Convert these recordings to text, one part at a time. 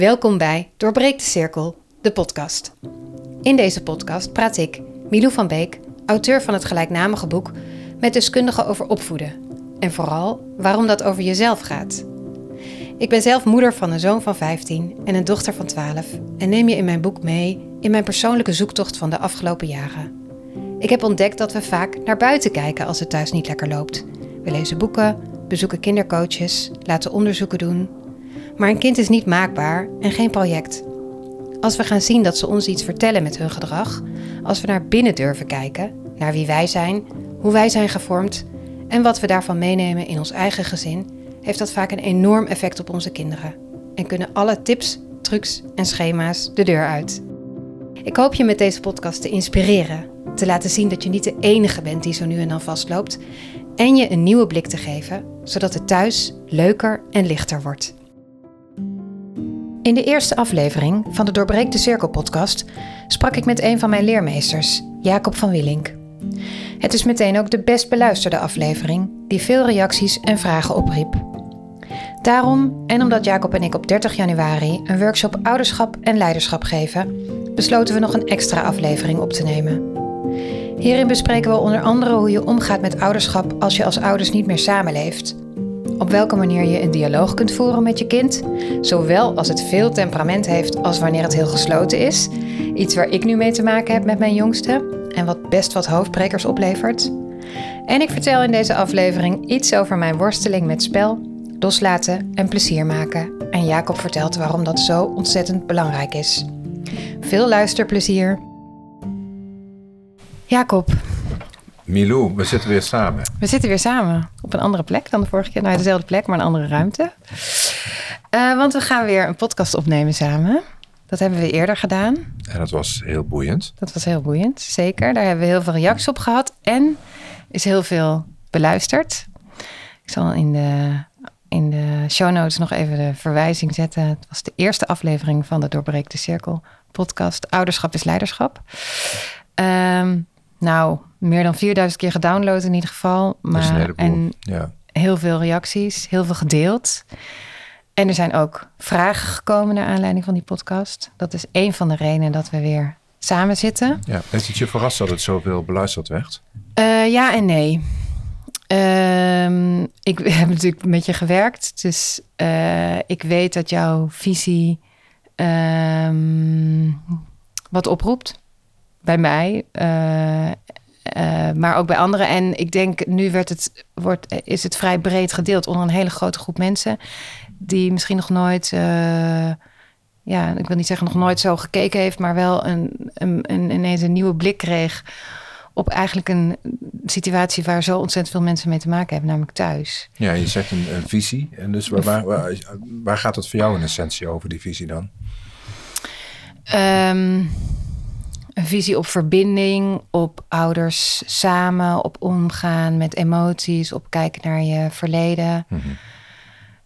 Welkom bij Doorbreek de Cirkel, de podcast. In deze podcast praat ik, Milou van Beek, auteur van het gelijknamige boek, met deskundigen over opvoeden. En vooral waarom dat over jezelf gaat. Ik ben zelf moeder van een zoon van 15 en een dochter van 12 en neem je in mijn boek mee in mijn persoonlijke zoektocht van de afgelopen jaren. Ik heb ontdekt dat we vaak naar buiten kijken als het thuis niet lekker loopt. We lezen boeken, bezoeken kindercoaches, laten onderzoeken doen. Maar een kind is niet maakbaar en geen project. Als we gaan zien dat ze ons iets vertellen met hun gedrag, als we naar binnen durven kijken, naar wie wij zijn, hoe wij zijn gevormd en wat we daarvan meenemen in ons eigen gezin, heeft dat vaak een enorm effect op onze kinderen. En kunnen alle tips, trucs en schema's de deur uit. Ik hoop je met deze podcast te inspireren, te laten zien dat je niet de enige bent die zo nu en dan vastloopt en je een nieuwe blik te geven, zodat het thuis leuker en lichter wordt. In de eerste aflevering van de Doorbreek de Cirkel podcast sprak ik met een van mijn leermeesters, Jacob van Willink. Het is meteen ook de best beluisterde aflevering die veel reacties en vragen opriep. Daarom, en omdat Jacob en ik op 30 januari een workshop ouderschap en leiderschap geven, besloten we nog een extra aflevering op te nemen. Hierin bespreken we onder andere hoe je omgaat met ouderschap als je als ouders niet meer samenleeft. Op welke manier je een dialoog kunt voeren met je kind, zowel als het veel temperament heeft als wanneer het heel gesloten is. Iets waar ik nu mee te maken heb met mijn jongste en wat best wat hoofdbrekers oplevert. En ik vertel in deze aflevering iets over mijn worsteling met spel, loslaten en plezier maken. En Jacob vertelt waarom dat zo ontzettend belangrijk is. Veel luisterplezier. Jacob, Milou, we zitten weer samen. we zitten weer samen op een andere plek dan de vorige keer. Nou, dezelfde plek, maar een andere ruimte. Eh, want we gaan weer een podcast opnemen samen. Dat hebben we eerder gedaan. En dat was heel boeiend. Dat was heel boeiend, zeker. Daar hebben we heel veel reacties op gehad en is heel veel beluisterd. Ik zal in de, in de show notes nog even de verwijzing zetten. Het was de eerste aflevering van de Doorbreek de Cirkel podcast. Ouderschap is leiderschap. Ehm, nou, meer dan 4000 keer gedownload in ieder geval. Dat is een Maar, en ja. heel veel reacties, heel veel gedeeld. En er zijn ook vragen gekomen naar aanleiding van die podcast. Dat is een van de redenen dat we weer samen zitten. ja. Heeft het je verrast dat het zoveel beluisterd werd? Eh, ja en nee. Ehm, ik heb natuurlijk met je gewerkt, dus eh, ik weet dat jouw visie ehm, wat oproept bij mij, eh, eh, maar ook bij anderen. En ik denk nu werd het, wordt, is het vrij breed gedeeld onder een hele grote groep mensen die misschien nog nooit, eh, ja, ik wil niet zeggen nog nooit zo gekeken heeft, maar wel een, een, een, ineens een nieuwe blik kreeg op eigenlijk een situatie waar zo ontzettend veel mensen mee te maken hebben, namelijk thuis. Ja, je zegt een, een visie. En dus waar, waar, waar, waar gaat het voor jou in essentie over, die visie dan? Ehm, een visie op verbinding, op ouders samen, op omgaan met emoties, op kijken naar je verleden. Mhm.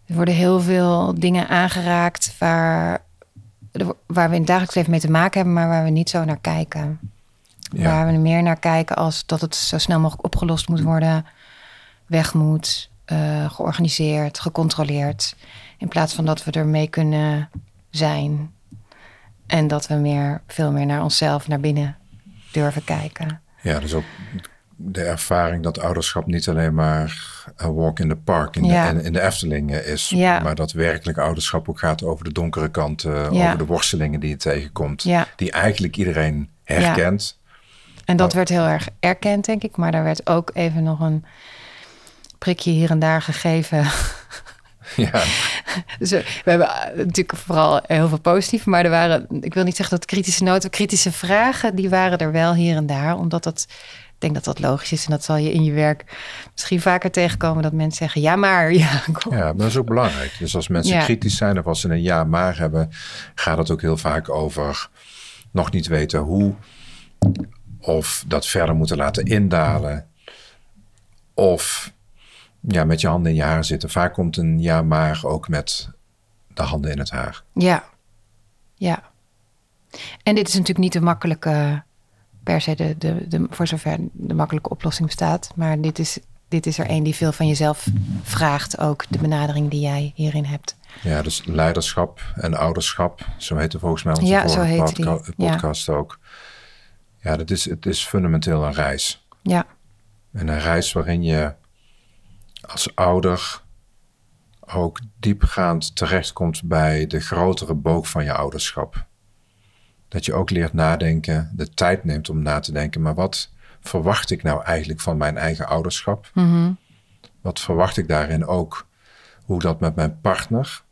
Er worden heel veel dingen aangeraakt waar, waar we in het dagelijks leven mee te maken hebben, maar waar we niet zo naar kijken. Ja. Waar we er meer naar kijken als dat het zo snel mogelijk opgelost moet worden, weg moet, eh, georganiseerd, gecontroleerd. In plaats van dat we ermee kunnen zijn. En dat we meer, veel meer naar onszelf, naar binnen durven kijken. Ja, dus ook de ervaring dat ouderschap niet alleen maar een walk in the park in, Ja. de, in, de Efteling eh, is. Ja. Maar dat werkelijk ouderschap ook gaat over de donkere kant. Ja. Over de worstelingen die je tegenkomt. Die eigenlijk iedereen herkent. En dat werd heel erg erkend, denk ik. Maar daar werd ook even nog een prikje hier en daar gegeven. Ja. Dus we hebben eh, natuurlijk vooral heel veel positief. Maar er waren, ik wil niet zeggen dat kritische noten, kritische vragen, die waren er wel hier en daar. Omdat dat, ik denk dat dat logisch is. En dat zal je in je werk misschien vaker tegenkomen dat mensen zeggen, ja maar, ja, kom. Ja, maar dat is ook belangrijk. Dus als mensen Ja. kritisch zijn of als ze een ja maar hebben, gaat het ook heel vaak over nog niet weten hoe of dat verder moeten laten indalen of ja, met je handen in je haar zitten. Vaak komt een ja maar ook met de handen in het haar. Ja, ja. En dit is natuurlijk niet de makkelijke, per se de, de, de, voor zover de makkelijke oplossing bestaat. Maar dit is, dit is er een die veel van jezelf vraagt, ook de benadering die jij hierin hebt. Ja, dus leiderschap en ouderschap, zo heette volgens mij onze Ja, zo vorige heette die, podca- ja. podcast ook. Ja, dat is, het is fundamenteel een reis. Ja, En een reis waarin je als ouder ook diepgaand terechtkomt bij de grotere boog van je ouderschap. Dat je ook leert nadenken, de tijd neemt om na te denken, maar wat verwacht ik nou eigenlijk van mijn eigen ouderschap? Mhm. Wat verwacht ik daarin ook? Hoe dat met mijn partner,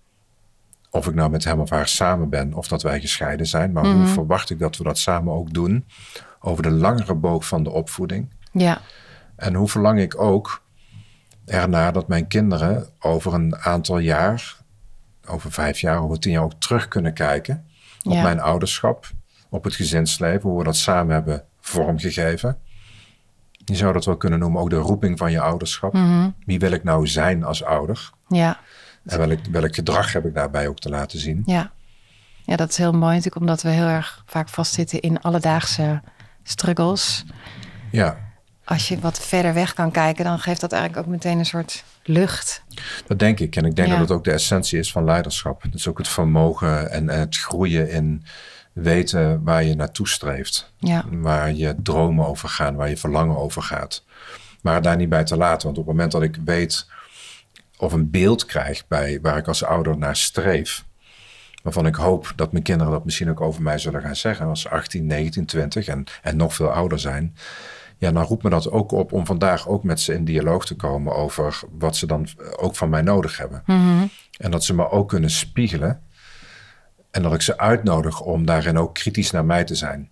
of ik nou met hem of haar samen ben, of dat wij gescheiden zijn, maar hoe verwacht ik dat we dat samen ook doen? Over de langere boog van de opvoeding. ja, En hoe verlang ik ook ernaar dat mijn kinderen over een aantal jaar, over vijf jaar, over tien jaar ook terug kunnen kijken op Ja. mijn ouderschap, op het gezinsleven, hoe we dat samen hebben vormgegeven. Je zou dat wel kunnen noemen, ook de roeping van je ouderschap. Wie wil ik nou zijn als ouder? ja, En welk, welk gedrag heb ik daarbij ook te laten zien? ja. Ja, dat is heel mooi natuurlijk, omdat we heel erg vaak vastzitten in alledaagse struggles. Ja, Als je wat verder weg kan kijken, dan geeft dat eigenlijk ook meteen een soort lucht. dat denk ik. En ik denk Ja. dat het ook de essentie is van leiderschap. Is ook het vermogen en, en het groeien in weten waar je naartoe streeft. Ja, Waar je dromen over gaan, waar je verlangen over gaat. Maar daar niet bij te laten. Want op het moment dat ik weet of een beeld krijg bij waar ik als ouder naar streef. Waarvan ik hoop dat mijn kinderen dat misschien ook over mij zullen gaan zeggen. Als ze 18, 19, 20 en, en nog veel ouder zijn. Ja, dan roept me dat ook op om vandaag ook met ze in dialoog te komen over wat ze dan ook van mij nodig hebben. En dat ze me ook kunnen spiegelen. En dat ik ze uitnodig om daarin ook kritisch naar mij te zijn.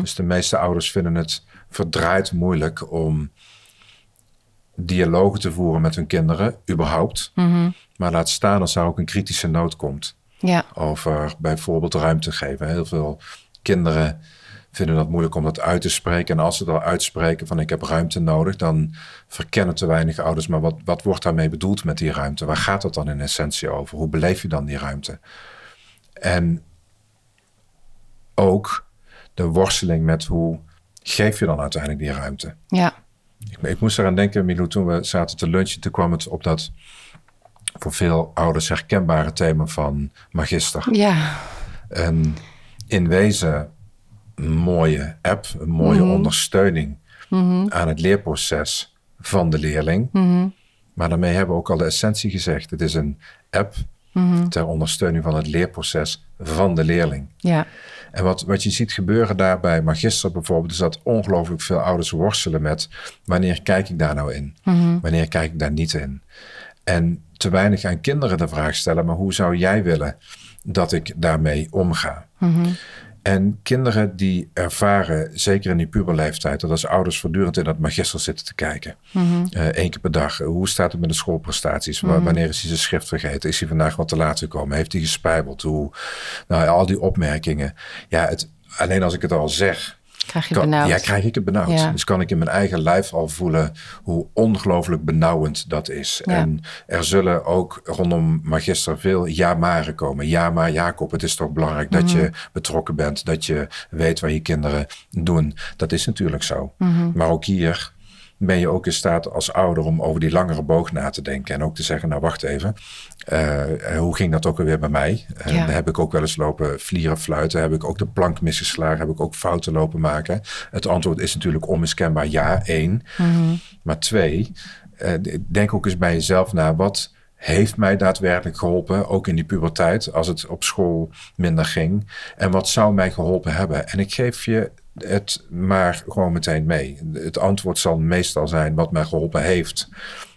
Dus de meeste ouders vinden het verdraaid moeilijk om dialogen te voeren met hun kinderen, überhaupt. Maar laat staan als daar ook een kritische noot komt ja, over bijvoorbeeld ruimte geven. Heel veel kinderen vinden dat moeilijk om dat uit te spreken. En als ze dat uitspreken van ik heb ruimte nodig, dan verkennen te weinig ouders. Maar wat, wat wordt daarmee bedoeld met die ruimte? Waar gaat het dan in essentie over? Hoe beleef je dan die ruimte? En ook de worsteling met hoe geef je dan uiteindelijk die ruimte? ja, Ik, ik moest eraan denken, Milou, toen we zaten te lunchen, toen kwam het op dat voor veel ouders herkenbare thema van magister. ja, Een in wezen mooie app, een mooie ondersteuning aan het leerproces van de leerling. Maar daarmee hebben we ook al de essentie gezegd. Het is een app ter ondersteuning van het leerproces van de leerling. ja, En wat, wat je ziet gebeuren daar bij Magister bijvoorbeeld, is dat ongelooflijk veel ouders worstelen met wanneer kijk ik daar nou in? Wanneer kijk ik daar niet in? En te weinig aan kinderen de vraag stellen, maar hoe zou jij willen dat ik daarmee omga? En kinderen die ervaren, zeker in die puberleeftijd, dat als ouders voortdurend in dat magister zitten te kijken. Eh, Eén keer per dag. Hoe staat het met de schoolprestaties? Wa- Wanneer is hij zijn schrift vergeten? Is hij vandaag wat te laat gekomen? Heeft hij gespijbeld? Hoe, nou, al die opmerkingen. Ja, het, alleen als ik het al zeg, krijg je benauwd. ja, krijg ik het benauwd. Ja. Dus kan ik in mijn eigen lijf al voelen hoe ongelooflijk benauwend dat is. Ja. En er zullen ook rondom magister veel ja-maren komen. Ja, maar Jacob, het is toch belangrijk dat Mhm. je betrokken bent. Dat je weet wat je kinderen doen. Dat is natuurlijk zo. Mhm. Maar ook hier ben je ook in staat als ouder om over die langere boog na te denken. En ook te zeggen, nou wacht even. eh, hoe ging dat ook alweer bij mij? Eh, Ja. Heb ik ook wel eens lopen vlieren fluiten? Heb ik ook de plank misgeslagen? Heb ik ook fouten lopen maken? Het antwoord is natuurlijk onmiskenbaar ja, één. Maar twee, eh, denk ook eens bij jezelf na. Wat heeft mij daadwerkelijk geholpen, ook in die puberteit, als het op school minder ging? En wat zou mij geholpen hebben? En ik geef je het maar gewoon meteen mee. Het antwoord zal meestal zijn, wat mij geholpen heeft,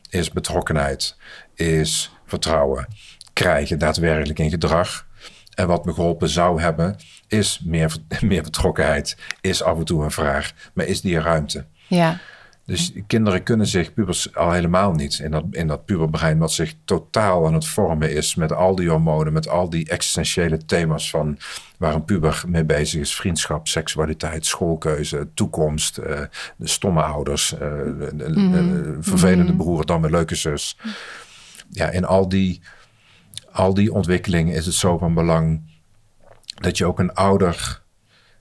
is betrokkenheid, is vertrouwen, krijgen daadwerkelijk in gedrag. En wat me geholpen zou hebben, is meer, meer betrokkenheid, is af en toe een vraag, maar is die ruimte? Ja, Dus kinderen kunnen zich, pubers al helemaal niet, in dat, in dat puberbrein wat zich totaal aan het vormen is met al die hormonen, met al die existentiële thema's van waar een puber mee bezig is. Vriendschap, seksualiteit, schoolkeuze, toekomst, eh, de stomme ouders, eh, de- de- de vervelende broer, dan weer leuke zus. Ja, in al die, al die ontwikkelingen is het zo van belang dat je ook een ouder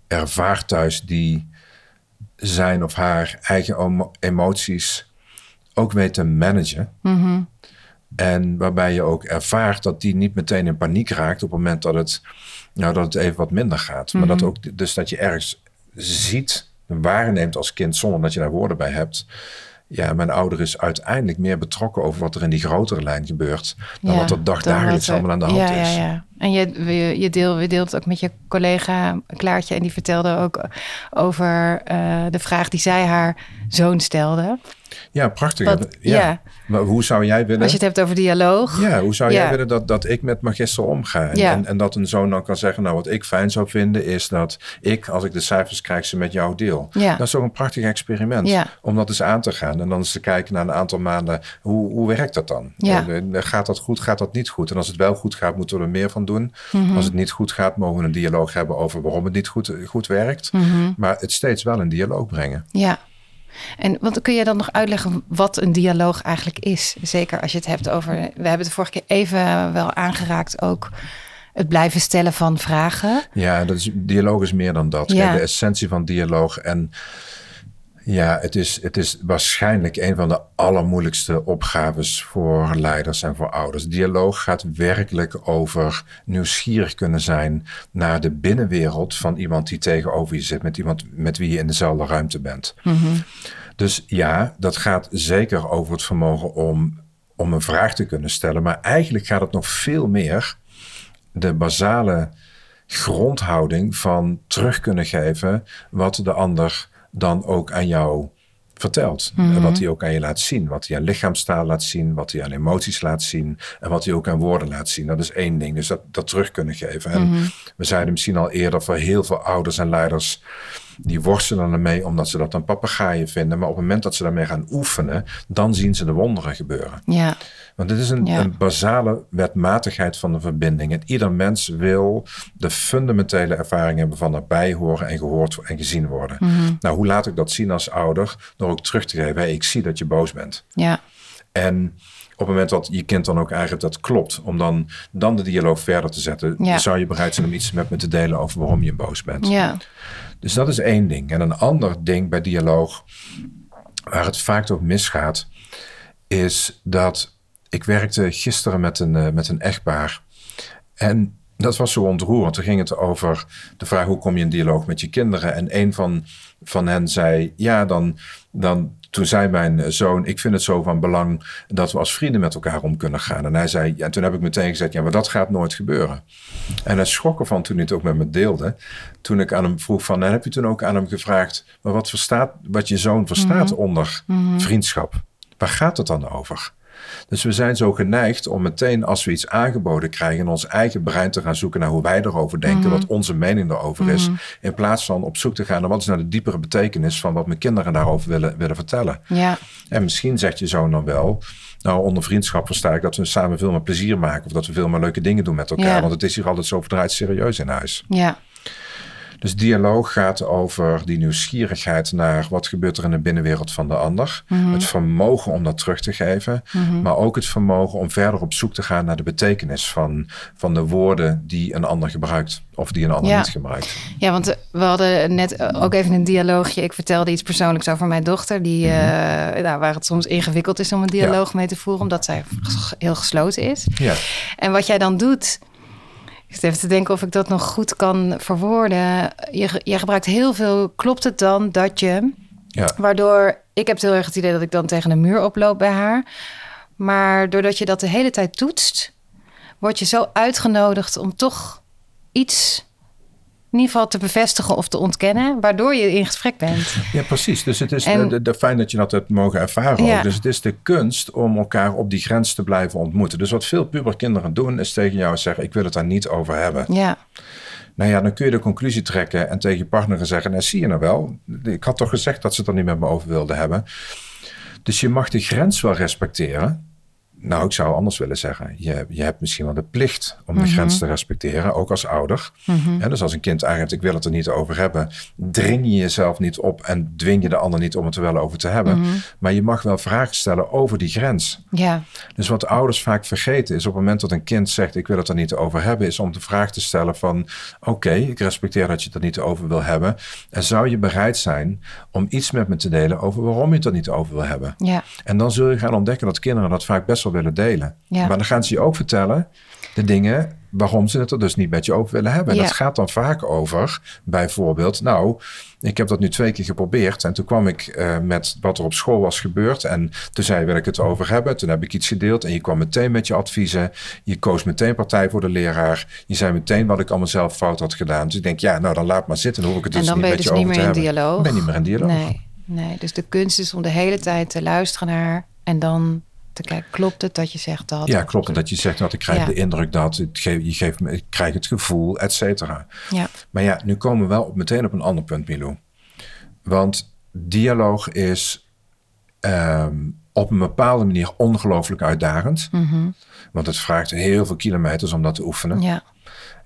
ervaart thuis die zijn of haar eigen emo- emoties ook weet te managen. En waarbij je ook ervaart dat die niet meteen in paniek raakt op het moment dat het, nou, dat het even wat minder gaat. Maar dat ook, dus dat je ergens ziet, waarneemt als kind zonder dat je daar woorden bij hebt. Ja, mijn ouder is uiteindelijk meer betrokken over wat er in die grotere lijn gebeurt. Dan Ja, wat er dagdagelijks allemaal aan de hand ja, is. Ja, ja. En je, je, je, deel, je deelt ook met je collega Klaartje. En die vertelde ook over eh, de vraag die zij haar zoon stelde. Ja, prachtig. Wat- ja. ja. Maar hoe zou jij willen? Als je het hebt over dialoog. Ja, hoe zou Ja. jij willen dat, dat ik met magister omga? En, Ja. en, en dat een zoon dan kan zeggen, nou wat ik fijn zou vinden is dat ik, als ik de cijfers krijg, ze met jou deel. Ja. Dat is ook een prachtig experiment. Om dat eens aan te gaan en dan eens te kijken na een aantal maanden, hoe, hoe werkt dat dan? Eh, gaat dat goed, gaat dat niet goed? En als het wel goed gaat, moeten we er meer van doen. Mhm. Als het niet goed gaat, mogen we een dialoog hebben over waarom het niet goed, goed werkt. Mhm. Maar het steeds wel in dialoog brengen. Ja. En want kun je dan nog uitleggen wat een dialoog eigenlijk is? Zeker als je het hebt over. We hebben het de vorige keer even wel aangeraakt ook. Het blijven stellen van vragen. Ja, dat is, dialoog is meer dan dat. Ja. Kijk, de essentie van dialoog. En ja, het is, het is waarschijnlijk een van de allermoeilijkste opgaves voor leiders en voor ouders. Dialoog gaat werkelijk over nieuwsgierig kunnen zijn naar de binnenwereld van iemand die tegenover je zit, met iemand met wie je in dezelfde ruimte bent. Dus ja, dat gaat zeker over het vermogen om, om een vraag te kunnen stellen. Maar eigenlijk gaat het nog veel meer de basale grondhouding van terug kunnen geven wat de ander dan ook aan jou vertelt. En wat hij ook aan je laat zien. Wat hij aan lichaamstaal laat zien, wat hij aan emoties laat zien en wat hij ook aan woorden laat zien. Dat is één ding. Dus dat, dat terug kunnen geven. En we zeiden misschien al eerder voor heel veel ouders en leiders die worstelen ermee omdat ze dat een papegaaien vinden. Maar op het moment dat ze daarmee gaan oefenen, dan zien ze de wonderen gebeuren. Ja. Want dit is een, Ja. een basale wetmatigheid van de verbinding. En ieder mens wil de fundamentele ervaring hebben van erbij horen en gehoord en gezien worden. Nou, hoe laat ik dat zien als ouder? Door ook terug te geven, hey, ik zie dat je boos bent. Ja. En op het moment dat je kind dan ook eigenlijk dat klopt, om dan, dan de dialoog verder te zetten, Ja. zou je bereid zijn om iets met me te delen over waarom je boos bent. Ja. Dus dat is één ding. En een ander ding bij dialoog, waar het vaak ook misgaat, is dat ik werkte gisteren met een, eh, met een echtpaar. En dat was zo ontroerend. Toen ging het over de vraag hoe kom je in dialoog met je kinderen. En een van, van hen zei, ja, dan, dan, toen zei mijn zoon, ik vind het zo van belang dat we als vrienden met elkaar om kunnen gaan. En hij zei, ja, en toen heb ik meteen gezegd, ja, maar dat gaat nooit gebeuren. En hij schrok ervan toen hij het ook met me deelde. Toen ik aan hem vroeg van, en heb je toen ook aan hem gevraagd, maar wat, verstaat, wat je zoon verstaat onder vriendschap? Waar gaat het dan over? Dus we zijn zo geneigd om meteen als we iets aangeboden krijgen in ons eigen brein te gaan zoeken naar hoe wij erover denken, wat onze mening erover is. In plaats van op zoek te gaan naar wat is nou de diepere betekenis van wat mijn kinderen daarover willen, willen vertellen. Ja. En misschien zegt je zoon dan wel, nou onder vriendschap versta ik dat we samen veel meer plezier maken of dat we veel meer leuke dingen doen met elkaar. Ja. Want het is hier altijd zo verdraaid serieus in huis. Ja. Dus dialoog gaat over die nieuwsgierigheid naar wat gebeurt er in de binnenwereld van de ander. Het vermogen om dat terug te geven. Maar ook het vermogen om verder op zoek te gaan naar de betekenis van, van de woorden die een ander gebruikt. Of die een ander Ja. niet gebruikt. Ja, want eh, we hadden net eh, ook even een dialoogje. Ik vertelde iets persoonlijks over mijn dochter, die, eh, nou, waar het soms ingewikkeld is om een dialoog mee te voeren, omdat zij heel gesloten is. Ja, En wat jij dan doet, ik zit even te denken of ik dat nog goed kan verwoorden. Je, je gebruikt heel veel. Klopt het dan dat je, ja. waardoor ik heb heel erg het idee dat ik dan tegen een muur oploop bij haar, maar doordat je dat de hele tijd toetst, word je zo uitgenodigd om toch iets in ieder geval te bevestigen of te ontkennen, waardoor je in gesprek bent. Ja, precies. Dus het is En- de, de, fijn dat je dat hebt mogen ervaren. Ja. Dus het is de kunst om elkaar op die grens te blijven ontmoeten. Dus wat veel puberkinderen doen, is tegen jou zeggen: Ik wil het daar niet over hebben. Ja, Nou ja, dan kun je de conclusie trekken en tegen je partner zeggen: Nou, zie je nou wel? Ik had toch gezegd dat ze het er niet met me over wilden hebben. Dus je mag de grens wel respecteren. Nou, ik zou anders willen zeggen. Je, je hebt misschien wel de plicht om de grens te respecteren, ook als ouder. En dus als een kind aangeeft, ik wil het er niet over hebben, dring je jezelf niet op en dwing je de ander niet om het er wel over te hebben. Maar je mag wel vragen stellen over die grens. ja, Dus wat ouders vaak vergeten is op het moment dat een kind zegt ik wil het er niet over hebben, is om de vraag te stellen van oké, ik respecteer dat je het er niet over wil hebben. En zou je bereid zijn om iets met me te delen over waarom je het er niet over wil hebben? ja, En dan zul je gaan ontdekken dat kinderen dat vaak best wel willen delen. Ja. Maar dan gaan ze je ook vertellen de dingen waarom ze het er dus niet met je over willen hebben. En Ja. dat gaat dan vaak over, bijvoorbeeld, nou, ik heb dat nu twee keer geprobeerd en toen kwam ik eh, met wat er op school was gebeurd en toen zei wil ik het over hebben. Toen heb ik iets gedeeld en je kwam meteen met je adviezen. Je koos meteen partij voor de leraar. Je zei meteen wat ik allemaal zelf fout had gedaan. Dus ik denk, ja, nou dan laat maar zitten. Dan hoef ik het En dus dan niet ben je met dus je niet over meer te in hebben. dialoog. Ben niet meer in dialoog. Nee, nee, dus de kunst is om de hele tijd te luisteren naar en dan te kijken, klopt het dat je zegt dat? Ja, klopt. En dat je zegt, dat ik krijg Ja. de indruk dat, het geeft, je geeft me, ik krijg het gevoel, et cetera. Ja, Maar ja, nu komen we wel op, meteen op een ander punt, Milou. Want dialoog is ehm, op een bepaalde manier ongelooflijk uitdagend. Want het vraagt heel veel kilometers om dat te oefenen. ja,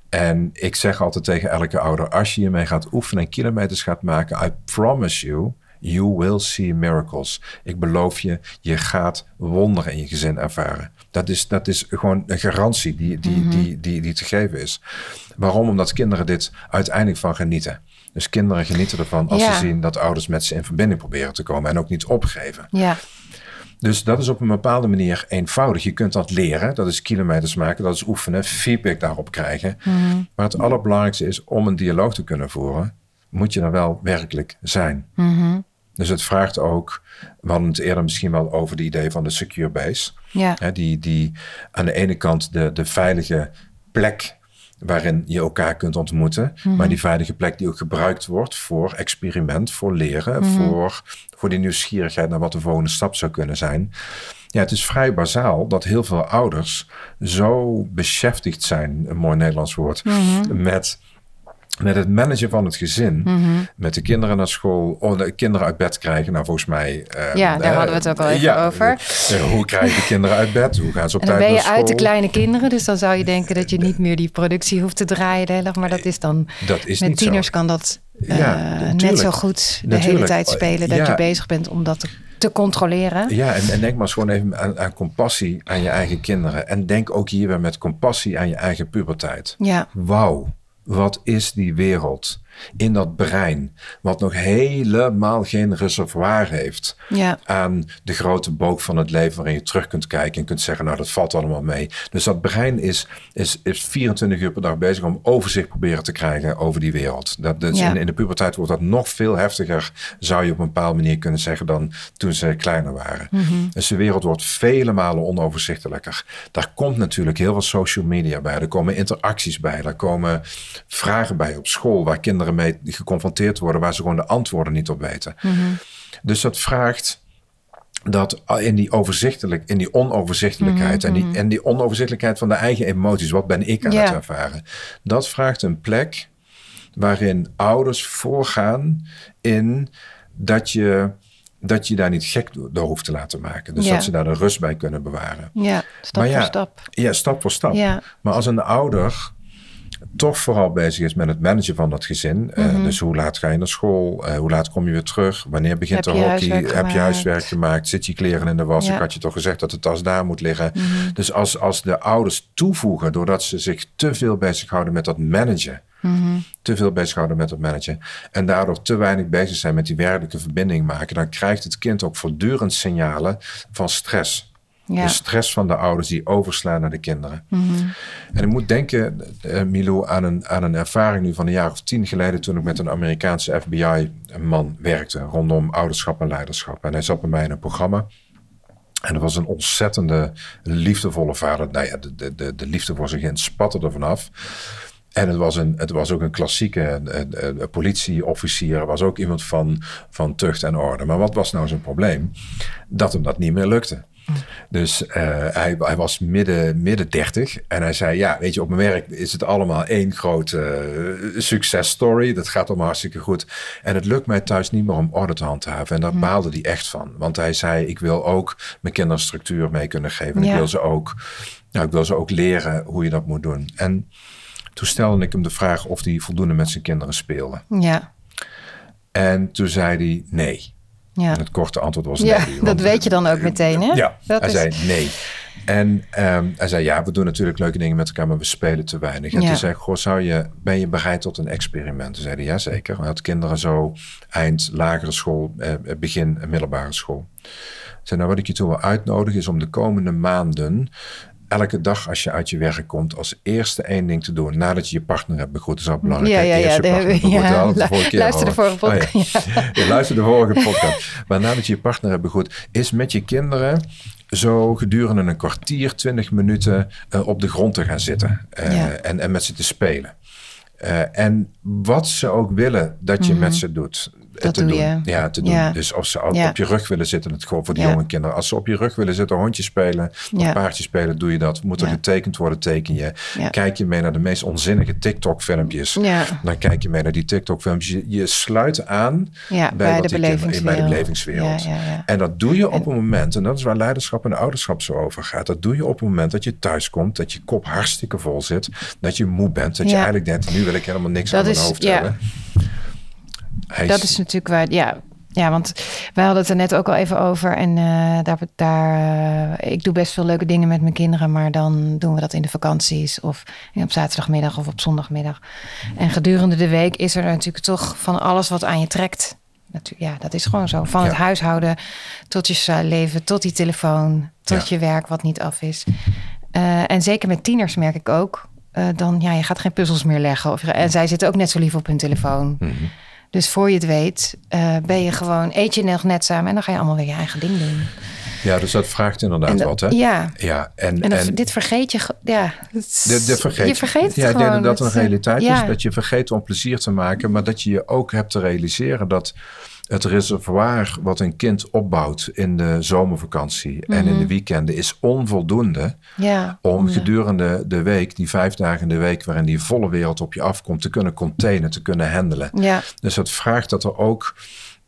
En ik zeg altijd tegen elke ouder: als je hiermee gaat oefenen en kilometers gaat maken, I promise you, you will see miracles. Ik beloof je, je gaat wonderen in je gezin ervaren. Dat is, dat is gewoon een garantie die, die, die, die, die te geven is. Waarom? Omdat kinderen dit uiteindelijk van genieten. Dus kinderen genieten ervan als Ja. ze zien dat ouders met ze in verbinding proberen te komen en ook niet opgeven. ja, Dus dat is op een bepaalde manier eenvoudig. Je kunt dat leren. Dat is kilometers maken, dat is oefenen, feedback daarop krijgen. Maar het allerbelangrijkste is om een dialoog te kunnen voeren, moet je er wel werkelijk zijn. Dus het vraagt ook, we hadden het eerder misschien wel over de idee van de secure base. ja, Hè, die, die aan de ene kant de, de veilige plek waarin je elkaar kunt ontmoeten. Maar die veilige plek die ook gebruikt wordt voor experiment, voor leren, voor, voor die nieuwsgierigheid naar wat de volgende stap zou kunnen zijn. Ja, het is vrij bazaal dat heel veel ouders zo beschäftigd zijn, een mooi Nederlands woord, met met het managen van het gezin, met de kinderen naar school, oh, de kinderen uit bed krijgen. Nou, volgens mij. eh, Ja, daar eh, hadden we het ook al even ja, over. eh, hoe krijg je de kinderen uit bed? Hoe gaan ze op En dan tijd ben je naar uit de school? kleine kinderen, dus dan zou je denken dat je niet meer die productie hoeft te draaien de hele dag. Maar dat is dan, Dat is met niet tieners zo. kan dat eh, Ja, net zo goed de Natuurlijk. hele tijd spelen. Dat Ja. je bezig bent om dat te, te controleren. Ja, en, en denk maar eens gewoon even aan, aan compassie aan je eigen kinderen. En denk ook hier weer met compassie aan je eigen puberteit. Ja, Wauw, wat is die wereld in dat brein, wat nog helemaal geen reservoir heeft ja, aan de grote boog van het leven waarin je terug kunt kijken en kunt zeggen, nou dat valt allemaal mee. Dus dat brein is, is, is 24 uur per dag bezig om overzicht proberen te krijgen over die wereld. Dat, dus Ja. in, in de puberteit wordt dat nog veel heftiger, zou je op een bepaalde manier kunnen zeggen, dan toen ze kleiner waren. Dus de wereld wordt vele malen onoverzichtelijker. Daar komt natuurlijk heel veel social media bij, er komen interacties bij, er komen vragen bij op school waar kinderen mee geconfronteerd worden, waar ze gewoon de antwoorden niet op weten. Dus dat vraagt dat in die, overzichtelijk, in die onoverzichtelijkheid en, die, en die onoverzichtelijkheid van de eigen emoties, wat ben ik aan het ervaren? Dat vraagt een plek waarin ouders voorgaan in dat je, dat je daar niet gek door door hoeft te laten maken. Dus dat ze daar de rust bij kunnen bewaren. ja, stap Maar ja, voor stap. Ja, stap voor stap. Ja. Maar als een ouder toch vooral bezig is met het managen van dat gezin. eh, Mhm. dus hoe laat ga je naar school? Eh, hoe laat kom je weer terug? Wanneer begint de hockey? Heb je huiswerk gemaakt? Zit je kleren in de was? Ja. Ik had je toch gezegd dat de tas daar moet liggen. Mhm. Dus als, als de ouders toevoegen doordat ze zich te veel bezighouden met dat managen. Mhm. Te veel bezighouden met het managen. En daardoor te weinig bezig zijn met die werkelijke verbinding maken. Dan krijgt het kind ook voortdurend signalen van stress. Ja. De stress van de ouders die overslaan naar de kinderen. En ik moet denken, eh, Milou, aan een, aan een ervaring nu van een jaar of tien geleden... toen ik met een Amerikaanse FBI-man werkte... rondom ouderschap en leiderschap. En hij zat bij mij in een programma... En dat was een ontzettende liefdevolle vader. Nou ja, de, de, de, de liefde voor zijn kind spatte er vanaf. En het was, een, het was ook een klassieke politieofficier. Was ook iemand van, van tucht en orde. Maar wat was nou zijn probleem? Dat hem dat niet meer lukte. Dus eh, hij, hij was midden, midden 30 en hij zei: Ja, weet je, op mijn werk is het allemaal één grote eh, successtory. Dat gaat allemaal hartstikke goed. En het lukt mij thuis niet meer om orde te handhaven. En daar baalde hij echt van. Want hij zei: Ik wil ook mijn kinderen structuur mee kunnen geven. Ja. ik, wil ze ook, nou, ik wil ze ook leren hoe je dat moet doen. En toen stelde ik hem de vraag of hij voldoende met zijn kinderen speelde. Ja, En toen zei hij: Nee. Ja. En het korte antwoord was Ja, nee. dat want- weet je dan ook meteen, hè? Ja, Dat hij is- zei nee. En ehm, hij zei, ja, we doen natuurlijk leuke dingen met elkaar, maar we spelen te weinig. En Ja. toen zei ik, goh, zou je, ben je bereid tot een experiment? Toen zei hij, ja zeker. Hij had kinderen zo eind lagere school, eh, begin middelbare school. Toen zei, nou, wat ik je toe wil uitnodigen is om de komende maanden elke dag als je uit je werk komt, als eerste één ding te doen. Nadat je je partner hebt begroet, is dat belangrijk. Ja, ja, ja. Eerst je de- partner begroeten, ja, hadden we de vorige keer luister de vorige Oh, ja. podcast. Je luistert de vorige podcast. Maar nadat je je partner hebt begroet, is met je kinderen zo gedurende een kwartier, twintig minuten eh, op de grond te gaan zitten. eh, Ja. en, en met ze te spelen. Eh, en wat ze ook willen dat je met ze doet. Dat te doe doen. je. Ja, te doen. Ja. Dus of ze op, Ja. op je rug willen zitten, het gewoon voor de Ja. jonge kinderen. Als ze op je rug willen zitten, hondje spelen, of paardje spelen, doe je dat. Moet er getekend worden, teken je. Kijk je mee naar de meest onzinnige TikTok-filmpjes. Dan kijk je mee naar die TikTok-filmpjes. Je, je sluit aan bij, de die belevingswereld. bij de belevingswereld. En dat doe je op een moment, en dat is waar leiderschap en ouderschap zo over gaat. Dat doe je op het moment dat je thuis komt, dat je kop hartstikke vol zit, dat je moe bent, dat je eigenlijk denkt, nu wil ik helemaal niks Dat aan mijn hoofd hebben. Hij Dat is natuurlijk waar, ja. Ja, want wij hadden het er net ook al even over. En eh, daar, daar, eh, ik doe best veel leuke dingen met mijn kinderen. Maar dan doen we dat in de vakanties. Of op zaterdagmiddag of op zondagmiddag. En gedurende de week is er natuurlijk toch van alles wat aan je trekt. Natu- ja, dat is gewoon zo. Van het huishouden tot je leven, tot die telefoon, tot Ja. je werk wat niet af is. Eh, en zeker met tieners merk ik ook. dan, ja, je gaat geen puzzels meer leggen. Of, en zij zitten ook net zo lief op hun telefoon. Mhm. Dus voor je het weet, eh, ben je gewoon, eet je nog net samen en dan ga je allemaal weer je eigen ding doen. Ja, dus dat vraagt inderdaad dat- wat, hè? Ja, Ja, en, en, dat- en dit vergeet je, ja. het- de, de vergeet, je vergeet ja, ik gewoon. denk dat een eh, realiteit ja. is. Dat je vergeet om plezier te maken, maar dat je je ook hebt te realiseren dat het reservoir wat een kind opbouwt in de zomervakantie en Mhm. in de weekenden is onvoldoende Ja, om ja. gedurende de week, die vijf dagen in de week waarin die volle wereld op je afkomt, te kunnen containen, te kunnen handelen. Ja, Dus dat vraagt dat er ook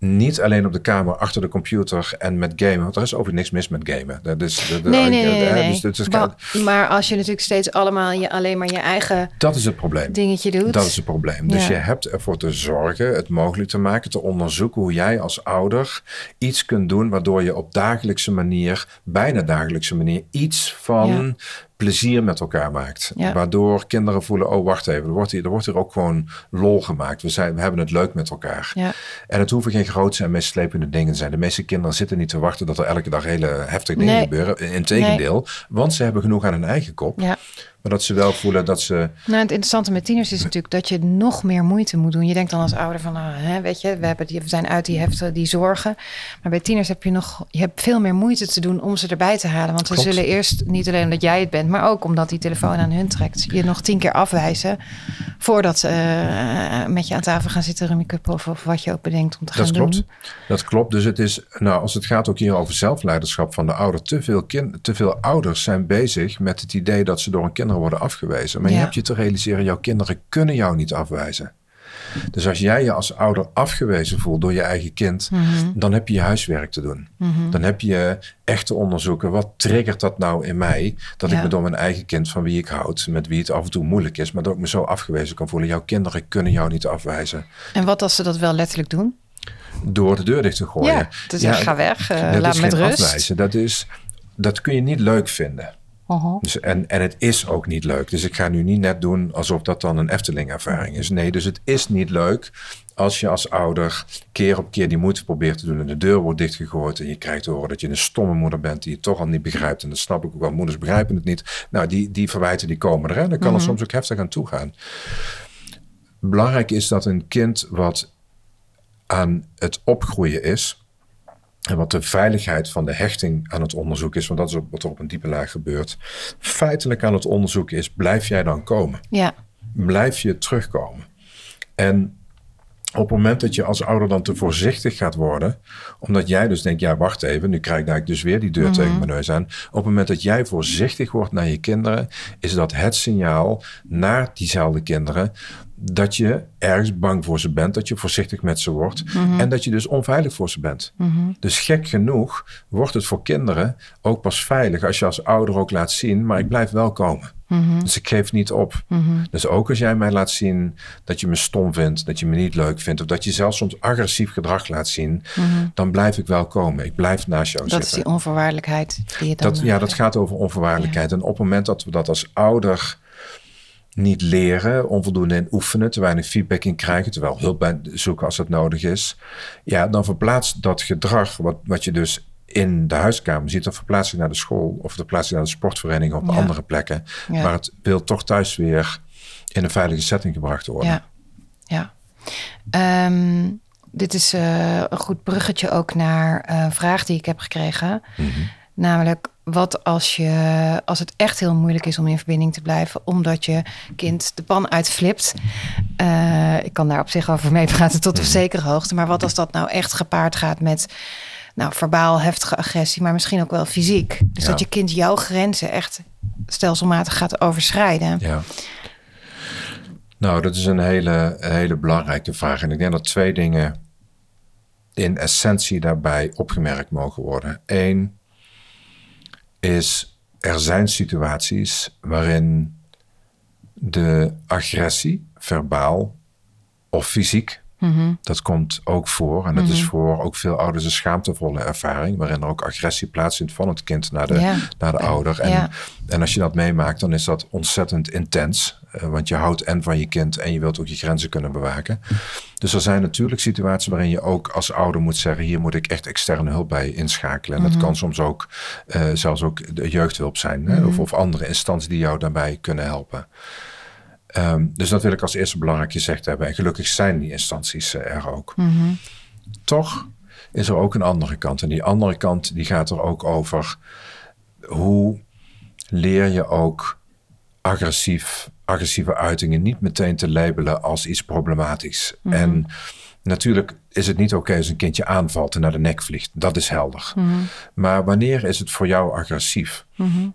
niet alleen op de kamer achter de computer en met gamen, want er is over niks mis met gamen. Dat is, dat, nee, nee, nee. nee. dus het is- Ba- maar als je natuurlijk steeds allemaal je, alleen maar je eigen dat is het probleem. dingetje doet. Dat is het probleem. Dus Ja. je hebt ervoor te zorgen, het mogelijk te maken, te onderzoeken hoe jij als ouder iets kunt doen waardoor je op dagelijkse manier, bijna dagelijkse manier, iets van plezier met elkaar maakt. Ja. Waardoor kinderen voelen, oh wacht even, er wordt, hier, er wordt hier ook gewoon lol gemaakt. We, zijn, we hebben het leuk met elkaar. Ja. En het hoeven geen grootse en meeslepende dingen te zijn. De meeste kinderen zitten niet te wachten dat er elke dag hele heftige dingen Nee. gebeuren. Integendeel, want ze hebben genoeg aan hun eigen kop. Ja. Maar dat ze wel voelen dat ze... Nou, het interessante met tieners is natuurlijk dat je nog meer moeite moet doen. Je denkt dan als ouder van, ah, hè, weet je, we, hebben die, we zijn uit die heften, die zorgen. Maar bij tieners heb je nog, je hebt veel meer moeite te doen om ze erbij te halen. Want ze zullen eerst, niet alleen omdat jij het bent, maar ook omdat die telefoon aan hun trekt, je nog tien keer afwijzen voordat ze eh, met je aan tafel gaan zitten, rummy cup of, of wat je ook bedenkt om te gaan Dat klopt. doen. Dat klopt. Dus het is, nou, als het gaat ook hier over zelfleiderschap van de ouder, te veel, kind, te veel ouders zijn bezig met het idee dat ze door hun kinderen worden afgewezen. Maar je Ja. hebt je te realiseren, jouw kinderen kunnen jou niet afwijzen. Dus als jij je als ouder afgewezen voelt door je eigen kind, Mhm. dan heb je je huiswerk te doen. Dan heb je echt te onderzoeken, wat triggert dat nou in mij? Dat Ja. ik me door mijn eigen kind, van wie ik houd, met wie het af en toe moeilijk is, maar dat ik me zo afgewezen kan voelen. Jouw kinderen kunnen jou niet afwijzen. En wat als ze dat wel letterlijk doen? Door de deur dicht te gooien. Ja, te zeggen, ga weg, eh, laat me met rust. afwijzen. Dat, is, dat kun je niet leuk vinden. Uh-huh. Dus, en, en het is ook niet leuk. Dus ik ga nu niet net doen alsof dat dan een Efteling-ervaring is. Nee, dus het is niet leuk als je als ouder keer op keer die moeite probeert te doen en de deur wordt dichtgegooid en je krijgt te horen dat je een stomme moeder bent die het toch al niet begrijpt. En dat snap ik ook wel. Moeders begrijpen het niet. Nou, die, die verwijten die komen er. Hè? Dan kan er soms ook heftig aan toegaan. Belangrijk is dat een kind wat aan het opgroeien is. En wat de veiligheid van de hechting aan het onderzoeken is, want dat is wat er op een diepe laag gebeurt. Feitelijk aan het onderzoeken is: blijf jij dan komen? Ja, Blijf je terugkomen? En op het moment dat je als ouder dan te voorzichtig gaat worden, omdat jij dus denkt: ja, wacht even, nu krijg ik dus weer die deur tegen mijn neus aan. Op het moment dat jij voorzichtig wordt naar je kinderen, is dat het signaal naar diezelfde kinderen dat je ergens bang voor ze bent, dat je voorzichtig met ze wordt en dat je dus onveilig voor ze bent. Dus gek genoeg wordt het voor kinderen ook pas veilig als je als ouder ook laat zien, maar ik blijf wel komen. Dus ik geef niet op. Dus ook als jij mij laat zien dat je me stom vindt, dat je me niet leuk vindt, of dat je zelfs soms agressief gedrag laat zien, dan blijf ik wel komen. Ik blijf naast jou dat is zitten. die onvoorwaardelijkheid die je dan... Dat, ja, dat gaat over onvoorwaardelijkheid. En op het moment dat we dat als ouder niet leren, onvoldoende in oefenen, te weinig feedback in krijgen, terwijl hulp bij zoeken als het nodig is, ja, dan verplaatst dat gedrag, wat, wat je dus in de huiskamer ziet, of verplaatst zich naar de school of verplaatst zich naar de sportvereniging op Ja. andere plekken. Ja. Maar het wil toch thuis weer in een veilige setting gebracht worden. Ja, ja. Ehm, dit is eh, een goed bruggetje ook naar eh, een vraag die ik heb gekregen. Mhm. Namelijk, wat als, je, als het echt heel moeilijk is om in verbinding te blijven, omdat je kind de pan uitflipt? Eh, ik kan daar op zich over meepraten tot op zekere hoogte. Maar wat als dat nou echt gepaard gaat met nou, verbaal heftige agressie, maar misschien ook wel fysiek? Dus Ja. dat je kind jouw grenzen echt stelselmatig gaat overschrijden. Ja. Nou, dat is een hele, een hele belangrijke vraag. En ik denk dat twee dingen in essentie daarbij opgemerkt mogen worden. Eén is, er zijn situaties waarin de agressie, verbaal of fysiek, Mhm. dat komt ook voor. En dat is voor ook veel ouders een schaamtevolle ervaring, waarin er ook agressie plaatsvindt van het kind naar de, naar de ouder. En, en als je dat meemaakt, dan is dat ontzettend intens. eh, want je houdt en van je kind en je wilt ook je grenzen kunnen bewaken. Dus er zijn natuurlijk situaties waarin je ook als ouder moet zeggen: hier moet ik echt externe hulp bij inschakelen. En dat kan soms ook eh, zelfs ook de jeugdhulp zijn, hè, of, of andere instanties die jou daarbij kunnen helpen. Ehm, dus dat wil ik als eerste belangrijk gezegd hebben. En gelukkig zijn die instanties eh, er ook. Toch is er ook een andere kant. En die andere kant die gaat er ook over hoe leer je ook agressief, agressieve uitingen niet meteen te labelen als iets problematisch. En natuurlijk is het niet oké als een kindje aanvalt en naar de nek vliegt. Dat is helder. Maar wanneer is het voor jou agressief?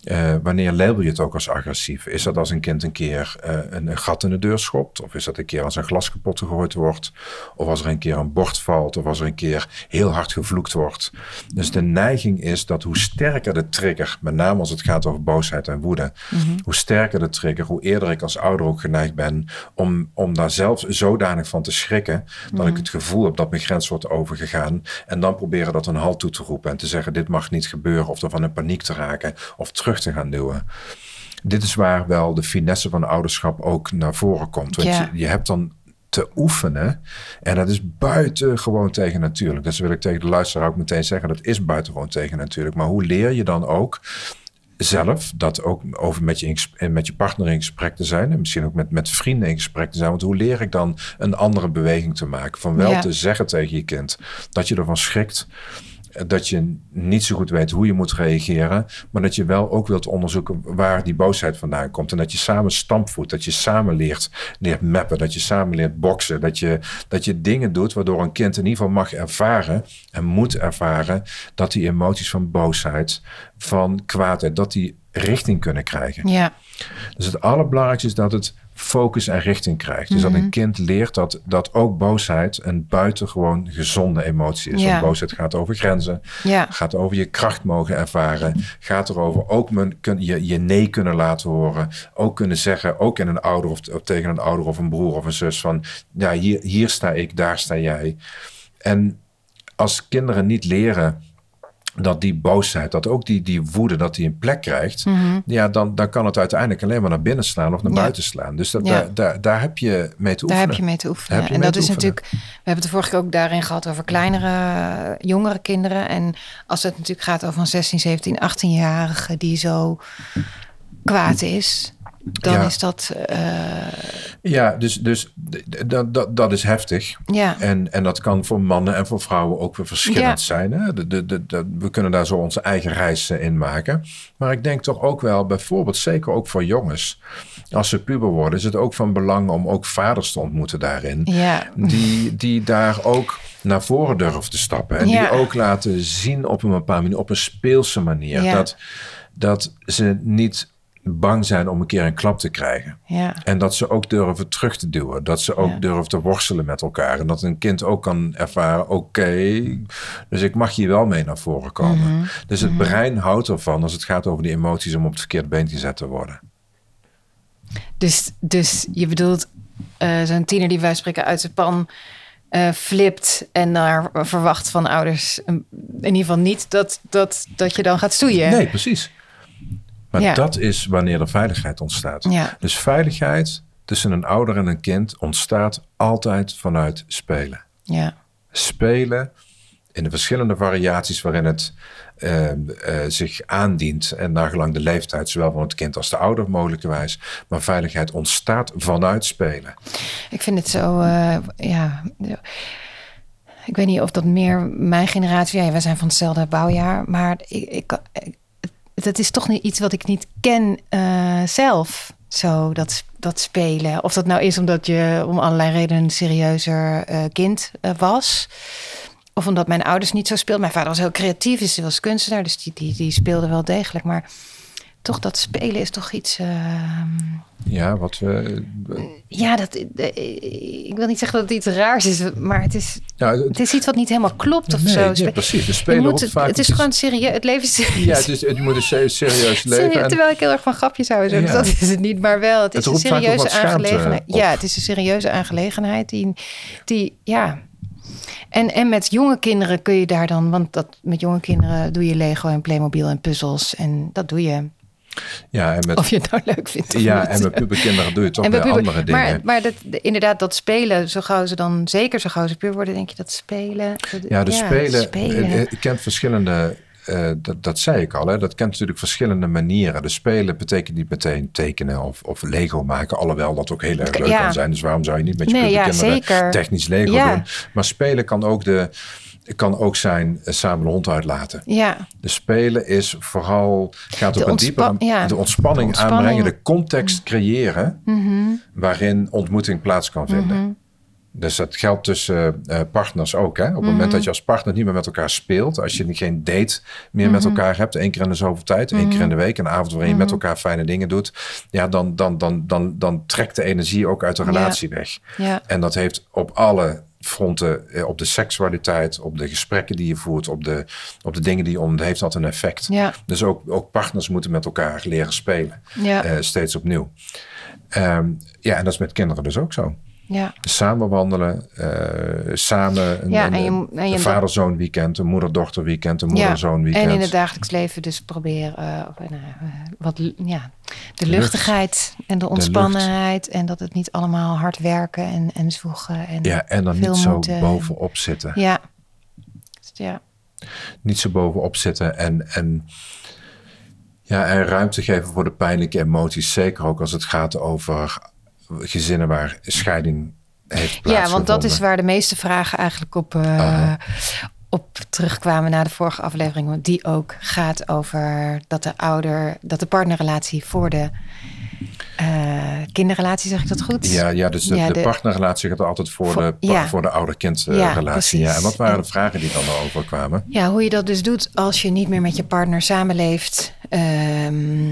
Eh, wanneer label je het ook als agressief? Is dat als een kind een keer eh, een, een gat in de deur schopt? Of is dat een keer als een glas kapot gegooid wordt? Of als er een keer een bord valt? Of als er een keer heel hard gevloekt wordt? Dus de neiging is dat hoe sterker de trigger, met name als het gaat over boosheid en woede, hoe sterker de trigger, hoe eerder ik als ouder ook geneigd ben om, om daar zelf zodanig van te schrikken, dat ik het gevoel heb dat mijn grens wordt overgegaan. En dan proberen dat een halt toe te roepen en te zeggen: dit mag niet gebeuren, of ervan in paniek te raken, of terug te gaan duwen. Dit is waar wel de finesse van ouderschap ook naar voren komt. Want Ja. je, je hebt dan te oefenen. En dat is buitengewoon tegen natuurlijk. Dus wil ik tegen de luisteraar ook meteen zeggen: dat is buitengewoon tegen natuurlijk. Maar hoe leer je dan ook zelf dat ook over met je, in met je partner in gesprek te zijn. En misschien ook met, met vrienden in gesprek te zijn. Want hoe leer ik dan een andere beweging te maken? Van wel Ja. te zeggen tegen je kind dat je ervan schrikt. Dat je niet zo goed weet hoe je moet reageren. Maar dat je wel ook wilt onderzoeken waar die boosheid vandaan komt. En dat je samen stampvoet. Dat je samen leert, leert mappen. Dat je samen leert boksen. Dat je, dat je dingen doet waardoor een kind in ieder geval mag ervaren. En moet ervaren dat die emoties van boosheid, van kwaadheid, dat die richting kunnen krijgen. Ja, Dus het allerbelangrijkste is dat het focus en richting krijgt. Dus dat Mhm. een kind leert dat, dat ook boosheid een buitengewoon gezonde emotie is. Ja. Want boosheid gaat over grenzen, ja, gaat over je kracht mogen ervaren, gaat erover ook men, kun, je, je nee kunnen laten horen, ook kunnen zeggen, ook in een ouder of, of tegen een ouder of een broer of een zus van, ja, hier, hier sta ik, daar sta jij. En als kinderen niet leren dat die boosheid, dat ook die, die woede, dat die een plek krijgt, ja, dan, dan kan het uiteindelijk alleen maar naar binnen slaan of naar Ja. buiten slaan. Dus dat, Ja. daar, daar, daar heb je mee te daar oefenen. heb je mee te oefenen. en dat is oefenen. natuurlijk, we hebben het de vorige keer ook daarin gehad over kleinere, jongere kinderen. En als het natuurlijk gaat over een 16, 17, 18-jarige die zo kwaad is, dan Ja. is dat, eh, Ja, dus, dus dat, dat, dat is heftig. ja, En, en dat kan voor mannen en voor vrouwen ook weer verschillend Ja. zijn. Hè? De, de, de, de- we kunnen daar zo onze eigen reis in maken. Maar ik denk toch ook wel, bijvoorbeeld zeker ook voor jongens. Als ze puber worden, is het ook van belang om ook vaders te ontmoeten daarin. ja, Die, die daar ook naar voren durven te stappen. En die ook laten zien op een bepaalde manier, op een speelse manier. Dat, dat ze niet bang zijn om een keer een klap te krijgen. ja, En dat ze ook durven terug te duwen. Dat ze ook Ja. durven te worstelen met elkaar. En dat een kind ook kan ervaren: oké, dus ik mag hier wel mee naar voren komen. Mhm. Dus het brein houdt ervan als het gaat over die emoties om op het verkeerde been gezet te worden. Dus, dus je bedoelt eh, zo'n tiener die wij spreken uit zijn pan eh, flipt en naar verwacht van ouders in ieder geval niet dat, dat, dat je dan gaat stoeien. Nee, precies. Maar Ja. dat is wanneer er veiligheid ontstaat. Ja. Dus veiligheid tussen een ouder en een kind ontstaat altijd vanuit spelen. Ja, spelen in de verschillende variaties waarin het eh, eh, zich aandient. En nagelang de leeftijd, zowel van het kind als de ouder mogelijkerwijs. Maar veiligheid ontstaat vanuit spelen. Ik vind het zo, eh, ja. Ik weet niet of dat meer mijn generatie. Ja, wij zijn van hetzelfde bouwjaar. Maar ik, ik, dat is toch niet iets wat ik niet ken eh, zelf. Zo, dat, dat spelen. Of dat nou is omdat je om allerlei redenen een serieuzer eh, kind eh, was. Of omdat mijn ouders niet zo speelden. Mijn vader was heel creatief, is was kunstenaar. Dus die, die, die speelde wel degelijk. Maar toch dat spelen is toch iets. ehm, Ja, wat we. ja, dat, ik wil niet zeggen dat het iets raars is, maar het is, Ja, het- het is iets wat niet helemaal klopt of nee, zo. nee, precies. We spelen moet het, vaak. het is gewoon serieus. Het leven is serieus. Ja, het is, je moet een se- serieus leven. En- terwijl ik heel erg van grapjes hou. Zo. Dus dat is het niet, maar wel. Het is Het een serieuze aangelegenheid. op. Ja, het is een serieuze aangelegenheid. Die, die ja. En, en met jonge kinderen kun je daar dan, want dat, met jonge kinderen doe je Lego en Playmobil en puzzels. En dat doe je. Ja, en met, Of je het nou leuk vindt. Of ja, niet. en met puberkinderen doe je toch weer andere dingen. Maar, maar dat, de- inderdaad, dat spelen, zo gauw ze dan, zeker zo gauw ze puur worden, denk je dat spelen. dat- Ja, de spelen. spelen. eh, eh, kent verschillende. eh, dat, dat zei ik al, hè, dat kent natuurlijk verschillende manieren. De spelen betekent niet meteen tekenen of, of Lego maken. Alhoewel dat ook heel erg leuk Ja. kan zijn. Dus waarom zou je niet met je Nee, ja, puberkinderen zeker. technisch Lego Ja. doen? Maar spelen kan ook, de, kan ook zijn eh, samen de hond uitlaten. Ja, De spelen is vooral, gaat De op een ja. de ontspanning, De aanbrengen, de context creëren waarin ontmoeting plaats kan vinden. Dus dat geldt tussen eh, partners ook. Hè? Op het moment dat je als partner niet meer met elkaar speelt, als je geen date meer met elkaar hebt, één keer in de zoveel tijd, één keer in de week, een avond waarin je met elkaar fijne dingen doet, ja, dan, dan, dan, dan, dan trekt de energie ook uit de Ja. relatie weg. ja, En dat heeft op alle fronten, eh, op de seksualiteit, op de gesprekken die je voert, op de, op de dingen die je om, heeft dat een effect. ja, Dus ook, ook partners moeten met elkaar leren spelen, ja, eh, steeds opnieuw. Ehm, ja, en dat is met kinderen dus ook zo. Ja. Samen wandelen, eh, samen een, Ja, een, en je- een- en je- een vader-zoon weekend, een moeder-dochter weekend, een moeder-zoon weekend. En in het dagelijks leven dus proberen eh, eh, wat, ja, de luchtigheid en de ontspannenheid. En dat het niet allemaal hard werken en, en zwoegen. En, ja, en dan niet zo moeten. bovenop zitten. ja. Ja. Niet zo bovenop zitten en, en, ja, en ruimte geven voor de pijnlijke emoties. Zeker ook als het gaat over gezinnen waar scheiding heeft ja, plaatsgevonden. want dat is waar de meeste vragen eigenlijk op, eh, op terugkwamen na de vorige aflevering. Want die ook gaat over dat de ouder, dat de partnerrelatie voor de eh, kinderrelatie, zeg ik dat goed? Ja, ja dus de, Ja, de de- partnerrelatie gaat altijd voor, Voor- de, ja. voor de ouder-kind eh, Ja. Ja, en wat waren En- de vragen die dan erover kwamen? Ja, hoe je dat dus doet als je niet meer met je partner samenleeft. ehm,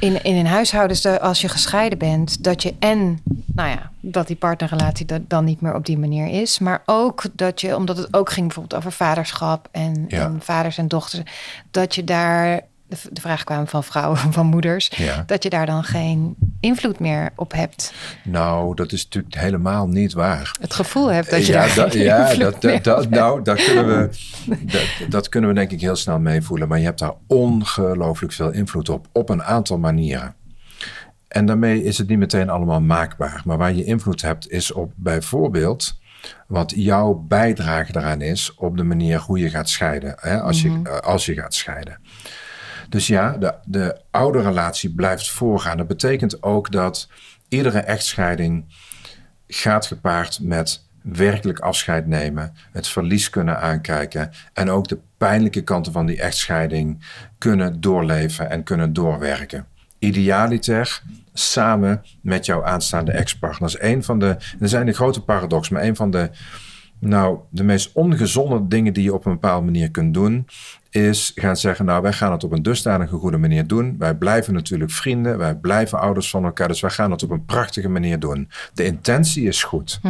in, in een huishouden, dus de- als je gescheiden bent, dat je en, nou ja, dat die partnerrelatie dat dan niet meer op die manier is. Maar ook dat je, omdat het ook ging bijvoorbeeld over vaderschap en, Ja. en vaders en dochters, dat je daar, de, de vraag kwam van vrouwen, van moeders, Ja. dat je daar dan geen invloed meer op hebt. Nou, dat is natuurlijk helemaal niet waar. Het gevoel hebt dat je ja, daar geen ja invloed dat, nou, dat kunnen, we, dat, dat kunnen we denk ik heel snel meevoelen. Maar je hebt daar ongelooflijk veel invloed op, op een aantal manieren. En daarmee is het niet meteen allemaal maakbaar. Maar waar je invloed hebt, is op bijvoorbeeld wat jouw bijdrage daaraan is op de manier hoe je gaat scheiden. Hè, als, je, eh, als je gaat scheiden. Dus ja, de, de oude relatie blijft voorgaan. Dat betekent ook dat iedere echtscheiding gaat gepaard met werkelijk afscheid nemen, het verlies kunnen aankijken en ook de pijnlijke kanten van die echtscheiding kunnen doorleven en kunnen doorwerken. Idealiter samen met jouw aanstaande ex-partners. Een van de, er zijn een grote paradox, maar een van de, nou, de meest ongezonde dingen die je op een bepaalde manier kunt doen, is gaan zeggen, nou, wij gaan het op een dusdanige goede manier doen. Wij blijven natuurlijk vrienden, wij blijven ouders van elkaar, dus wij gaan het op een prachtige manier doen. De intentie is goed.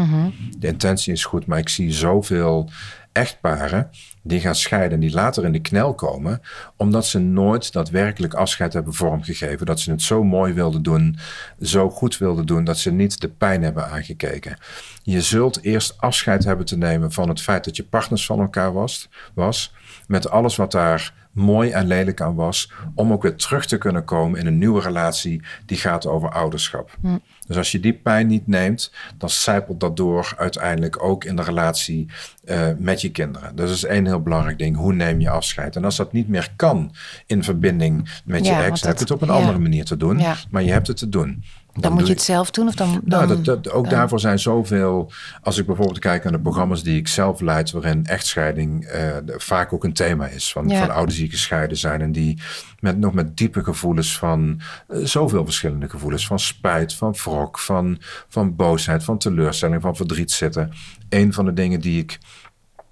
De intentie is goed, maar ik zie zoveel echtparen die gaan scheiden en die later in de knel komen, omdat ze nooit daadwerkelijk afscheid hebben vormgegeven. Dat ze het zo mooi wilden doen, zo goed wilden doen, dat ze niet de pijn hebben aangekeken. Je zult eerst afscheid hebben te nemen van het feit dat je partners van elkaar was, was met alles wat daar mooi en lelijk aan was, om ook weer terug te kunnen komen in een nieuwe relatie die gaat over ouderschap. Dus als je die pijn niet neemt, dan zijpelt dat door uiteindelijk ook in de relatie uh, met je kinderen. Dus dat is één heel belangrijk ding. Hoe neem je afscheid? En als dat niet meer kan in verbinding met je ex, heb je het op een andere manier te doen. Maar je hebt het te doen. Dan, moet je het zelf doen? Of dan, nou, dat, dat, ook daarvoor zijn zoveel. Als ik bijvoorbeeld kijk naar de programma's die ik zelf leid, waarin echtscheiding uh, vaak ook een thema is. Van, van ouders die gescheiden zijn en die met, nog met diepe gevoelens van uh, zoveel verschillende gevoelens. Van spijt, van wrok, van, van boosheid, van teleurstelling, van verdriet zitten. Een van de dingen die ik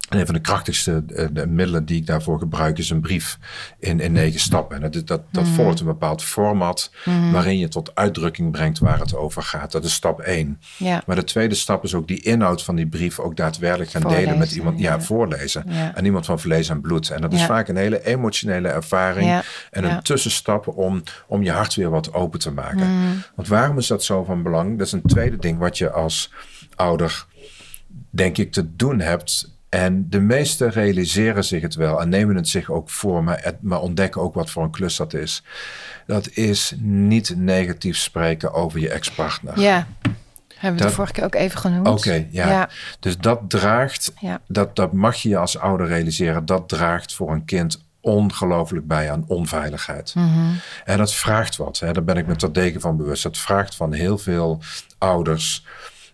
en een van de krachtigste de middelen die ik daarvoor gebruik is een brief in, in negen stappen. En dat, dat, dat mhm. volgt een bepaald format mhm. waarin je tot uitdrukking brengt waar het over gaat. Dat is stap één. Ja. Maar de tweede stap is ook die inhoud van die brief ook daadwerkelijk gaan delen met iemand. Ja, voorlezen. En iemand van vlees en bloed. En dat is vaak een hele emotionele ervaring en een tussenstap om, om je hart weer wat open te maken. Mhm. Want waarom is dat zo van belang? Dat is een tweede ding wat je als ouder denk ik te doen hebt en de meesten realiseren zich het wel en nemen het zich ook voor, maar, maar ontdekken ook wat voor een klus dat is. Dat is niet negatief spreken over je ex-partner. Ja. Hebben we de vorige keer ook even genoemd. Oké, ja. Dus dat draagt, ja. dat, dat mag je als ouder realiseren, dat draagt voor een kind ongelooflijk bij aan onveiligheid. Mm En dat vraagt wat, hè. daar ben ik me tot degen van bewust. Dat vraagt van heel veel ouders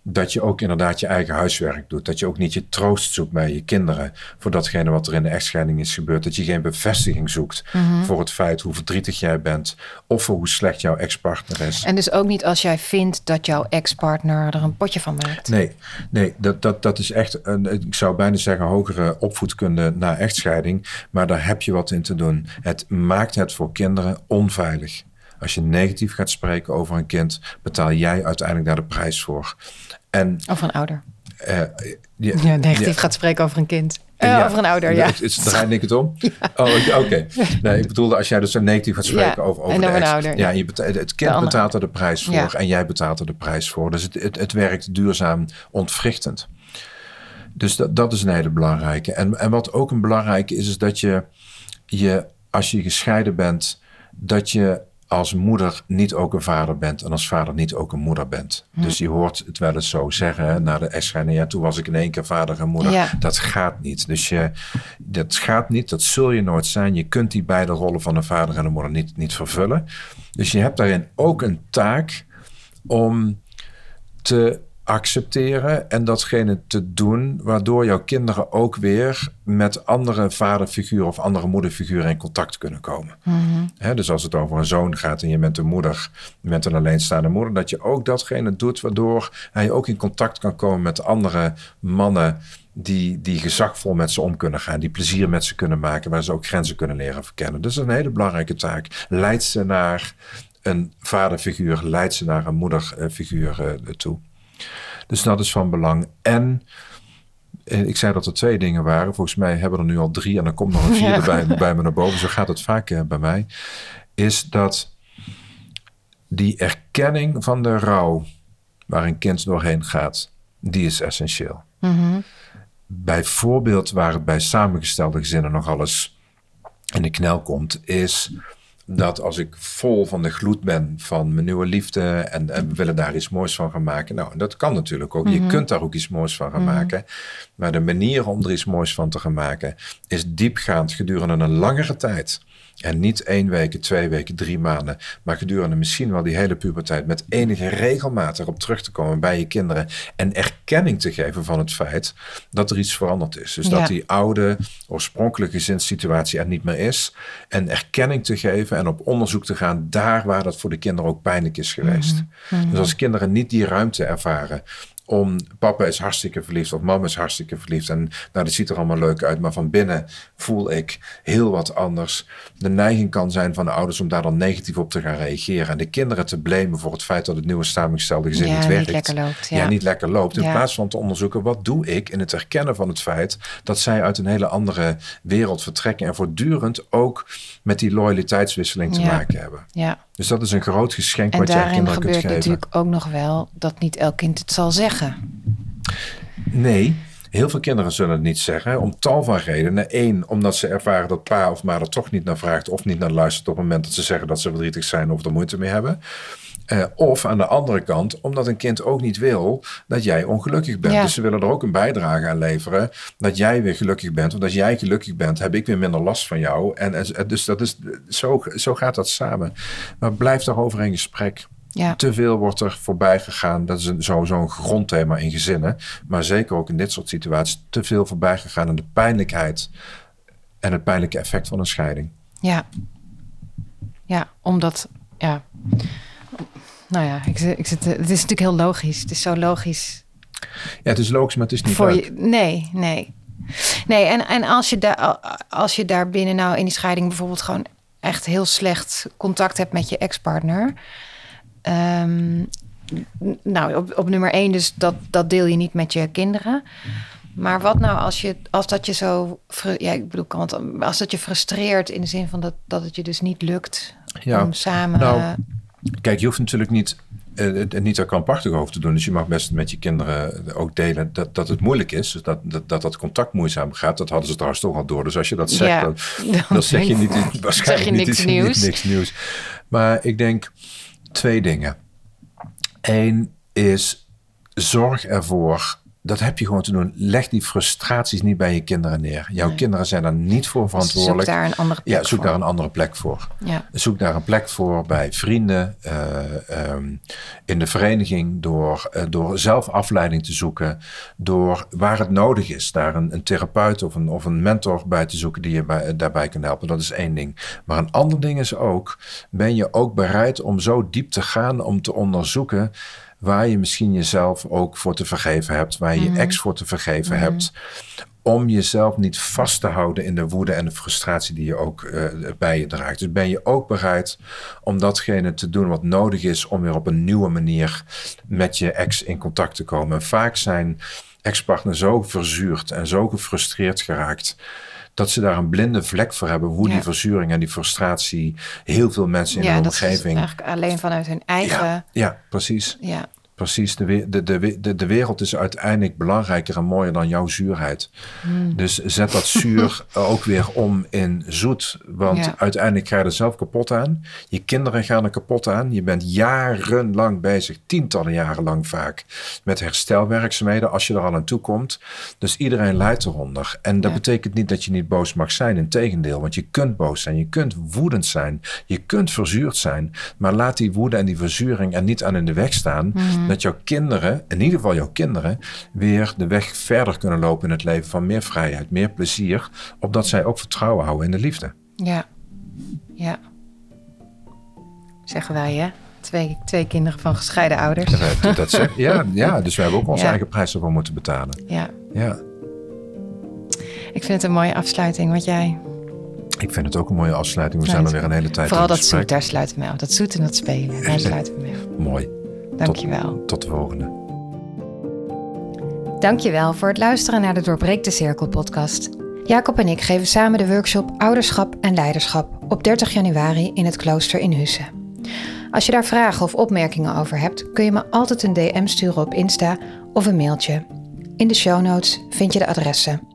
dat je ook inderdaad je eigen huiswerk doet. Dat je ook niet je troost zoekt bij je kinderen voor datgene wat er in de echtscheiding is gebeurd. Dat je geen bevestiging zoekt mhm. voor het feit hoe verdrietig jij bent of voor hoe slecht jouw ex-partner is. En dus ook niet als jij vindt dat jouw ex-partner er een potje van maakt. Nee, nee dat, dat, dat is echt, een, ik zou bijna zeggen, hogere opvoedkunde na echtscheiding. Maar daar heb je wat in te doen. Het maakt het voor kinderen onveilig. Als je negatief gaat spreken over een kind, betaal jij uiteindelijk daar de prijs voor. En, of een ouder. Uh, ja, negatief gaat spreken over een kind. Uh, over een ouder, ja. Het, draai ik het om? Oh, oké. Nee, ik bedoelde als jij dus negatief gaat spreken over, over en een ouder. Ja, je betaalt, het kind betaalt er de prijs voor en jij betaalt er de prijs voor. Dus het, het, het werkt duurzaam ontwrichtend. Dus dat, dat is een hele belangrijke. En, en wat ook een belangrijke is, is dat je, je als je gescheiden bent, dat je als moeder niet ook een vader bent en als vader niet ook een moeder bent. Hm. Dus je hoort het wel eens zo zeggen hè, na de echtscheiding. Ja, toen was ik in één keer vader en moeder. Dat gaat niet. Dus je, dat gaat niet, dat zul je nooit zijn. Je kunt die beide rollen van een vader en een moeder niet, niet vervullen. Dus je hebt daarin ook een taak om te accepteren en datgene te doen waardoor jouw kinderen ook weer met andere vaderfiguren of andere moederfiguren in contact kunnen komen. Mhm. dus als het over een zoon gaat en je bent een moeder, je bent een alleenstaande moeder, dat je ook datgene doet waardoor hij ook in contact kan komen met andere mannen die, die gezagvol met ze om kunnen gaan, die plezier met ze kunnen maken, waar ze ook grenzen kunnen leren verkennen. Dus dat is een hele belangrijke taak. Leidt ze naar een vaderfiguur, leidt ze naar een moederfiguur uh, toe. Dus dat is van belang. En eh, ik zei dat er twee dingen waren. Volgens mij hebben we er nu al drie en dan komt nog een vierde bij, bij me naar boven. Zo gaat het vaak eh, bij mij. Is dat die erkenning van de rouw waar een kind doorheen gaat, die is essentieel. Mm Bijvoorbeeld waar het bij samengestelde gezinnen nog alles in de knel komt, is dat als ik vol van de gloed ben van mijn nieuwe liefde en, en we willen daar iets moois van gaan maken. Nou, dat kan natuurlijk ook. Je mhm. kunt daar ook iets moois van gaan mhm. maken. Maar de manier om er iets moois van te gaan maken is diepgaand gedurende een langere tijd. En niet één week, twee weken, drie maanden, maar gedurende misschien wel die hele puberteit met enige regelmaat erop terug te komen bij je kinderen en erkenning te geven van het feit dat er iets veranderd is. Dus dat die oude oorspronkelijke gezinssituatie er niet meer is en erkenning te geven en op onderzoek te gaan daar waar dat voor de kinderen ook pijnlijk is geweest. Mhm. Dus als kinderen niet die ruimte ervaren om papa is hartstikke verliefd of mama is hartstikke verliefd. En nou, dat ziet er allemaal leuk uit, maar van binnen voel ik heel wat anders. De neiging kan zijn van de ouders om daar dan negatief op te gaan reageren. En de kinderen te blamen voor het feit dat het nieuwe samengestelde gezin niet werkt. Niet lekker loopt, ja. ja. niet lekker loopt. In plaats van te onderzoeken, wat doe ik in het erkennen van het feit dat zij uit een hele andere wereld vertrekken. En voortdurend ook met die loyaliteitswisseling te maken hebben. Ja. Dus dat is een groot geschenk wat jij kinderen kunt geven. En daarin gebeurt natuurlijk ook nog wel dat niet elk kind het zal zeggen. Nee, Heel veel kinderen zullen het niet zeggen, om tal van redenen. Eén, omdat ze ervaren dat pa of ma er toch niet naar vraagt of niet naar luistert op het moment dat ze zeggen dat ze verdrietig zijn of er moeite mee hebben. Eh, of aan de andere kant, omdat een kind ook niet wil dat jij ongelukkig bent. Ja. Dus ze willen er ook een bijdrage aan leveren. Dat jij weer gelukkig bent. Want als jij gelukkig bent, heb ik weer minder last van jou. En, en dus dat is, zo, zo gaat dat samen. Maar blijf daarover in gesprek. Ja. Te veel wordt er voorbij gegaan. Dat is een, sowieso een grondthema in gezinnen. Maar zeker ook in dit soort situaties. Te veel voorbij gegaan aan de pijnlijkheid. En het pijnlijke effect van een scheiding. Ja. Ja, omdat, ja. Nou ja, ik, ik zit, het is natuurlijk heel logisch. Het is zo logisch Ja, het is logisch, maar het is niet voor leuk. je. Nee, nee. Nee, en, en als, je daar, als je daar binnen nou in die scheiding bijvoorbeeld gewoon echt heel slecht contact hebt met je ex-partner. Ehm, n- nou, op, op nummer één, dus dat, dat deel je niet met je kinderen. Maar wat nou als, je, als dat je zo. Ja, ik bedoel, als dat je frustreert in de zin van dat, dat het je dus niet lukt Ja, om samen. nou, Kijk, je hoeft natuurlijk niet, eh, het niet er krampachtig over te doen. Dus je mag best met je kinderen ook delen dat, dat het moeilijk is. Dus dat, dat, dat dat contact moeizaam gaat. Dat hadden ze trouwens toch al door. Dus als je dat zegt, Ja, dan, dan dan zeg je niet zeg waarschijnlijk je niks nieuws. niet niks nieuws. Maar ik denk twee dingen. Eén is zorg ervoor. Dat heb je gewoon te doen. Leg die frustraties niet bij je kinderen neer. Jouw Nee. kinderen zijn daar niet voor Zoek verantwoordelijk. daar een andere plek ja, zoek voor. daar een andere plek voor. Ja. Zoek daar een plek voor bij vrienden, eh, ehm, in de vereniging, door, eh, door zelf afleiding te zoeken, door waar het nodig is, daar een, een therapeut of een, of een mentor bij te zoeken die je bij, daarbij kan helpen. Dat is één ding. Maar een ander ding is ook, ben je ook bereid om zo diep te gaan om te onderzoeken waar je misschien jezelf ook voor te vergeven hebt, waar je je ex voor te vergeven hebt om jezelf niet vast te houden in de woede en de frustratie die je ook eh, bij je draagt. Dus ben je ook bereid om datgene te doen wat nodig is om weer op een nieuwe manier met je ex in contact te komen. En vaak zijn ex-partners zo verzuurd en zo gefrustreerd geraakt. Dat ze daar een blinde vlek voor hebben, hoe Ja. die verzuring en die frustratie heel veel mensen in ja, de dat is omgeving. eigenlijk alleen vanuit hun eigen. ja, ja, precies. Ja, Precies, de, de, de, de, wereld is uiteindelijk belangrijker en mooier dan jouw zuurheid. Hmm. Dus zet dat zuur ook weer om in zoet. Want Ja. uiteindelijk ga je er zelf kapot aan. Je kinderen gaan er kapot aan. Je bent jarenlang bezig, tientallen jaren lang vaak, met herstelwerkzaamheden als je er al aan toe komt. Dus iedereen lijdt eronder. En dat Ja. betekent niet dat je niet boos mag zijn. Integendeel, want je kunt boos zijn, je kunt woedend zijn, je kunt verzuurd zijn. Maar laat die woede en die verzuring er niet aan in de weg staan. Dat jouw kinderen, in ieder geval jouw kinderen, weer de weg verder kunnen lopen in het leven van meer vrijheid, meer plezier. Opdat zij ook vertrouwen houden in de liefde. ja, ja. Zeggen wij, hè? Twee, twee kinderen van gescheiden ouders. Dat, dat zeg, ja, ja, dus we hebben ook onze Ja. eigen prijs ervoor moeten betalen. Ja, Ja, ik vind het een mooie afsluiting. Wat jij. ik vind het ook een mooie afsluiting. We zijn het- alweer een hele tijd Vooral dat zoet, daar sluiten we mee af. Dat zoet en dat spelen, daar sluiten we mee af. Mooi. Dankjewel. Tot de volgende. Dankjewel voor het luisteren naar de Doorbreek de Cirkel podcast. Jacob en ik geven samen de workshop Ouderschap en Leiderschap op 30 januari in het klooster in Husse. Als je daar vragen of opmerkingen over hebt, kun je me altijd een DM sturen op Insta of een mailtje. In de show notes vind je de adressen.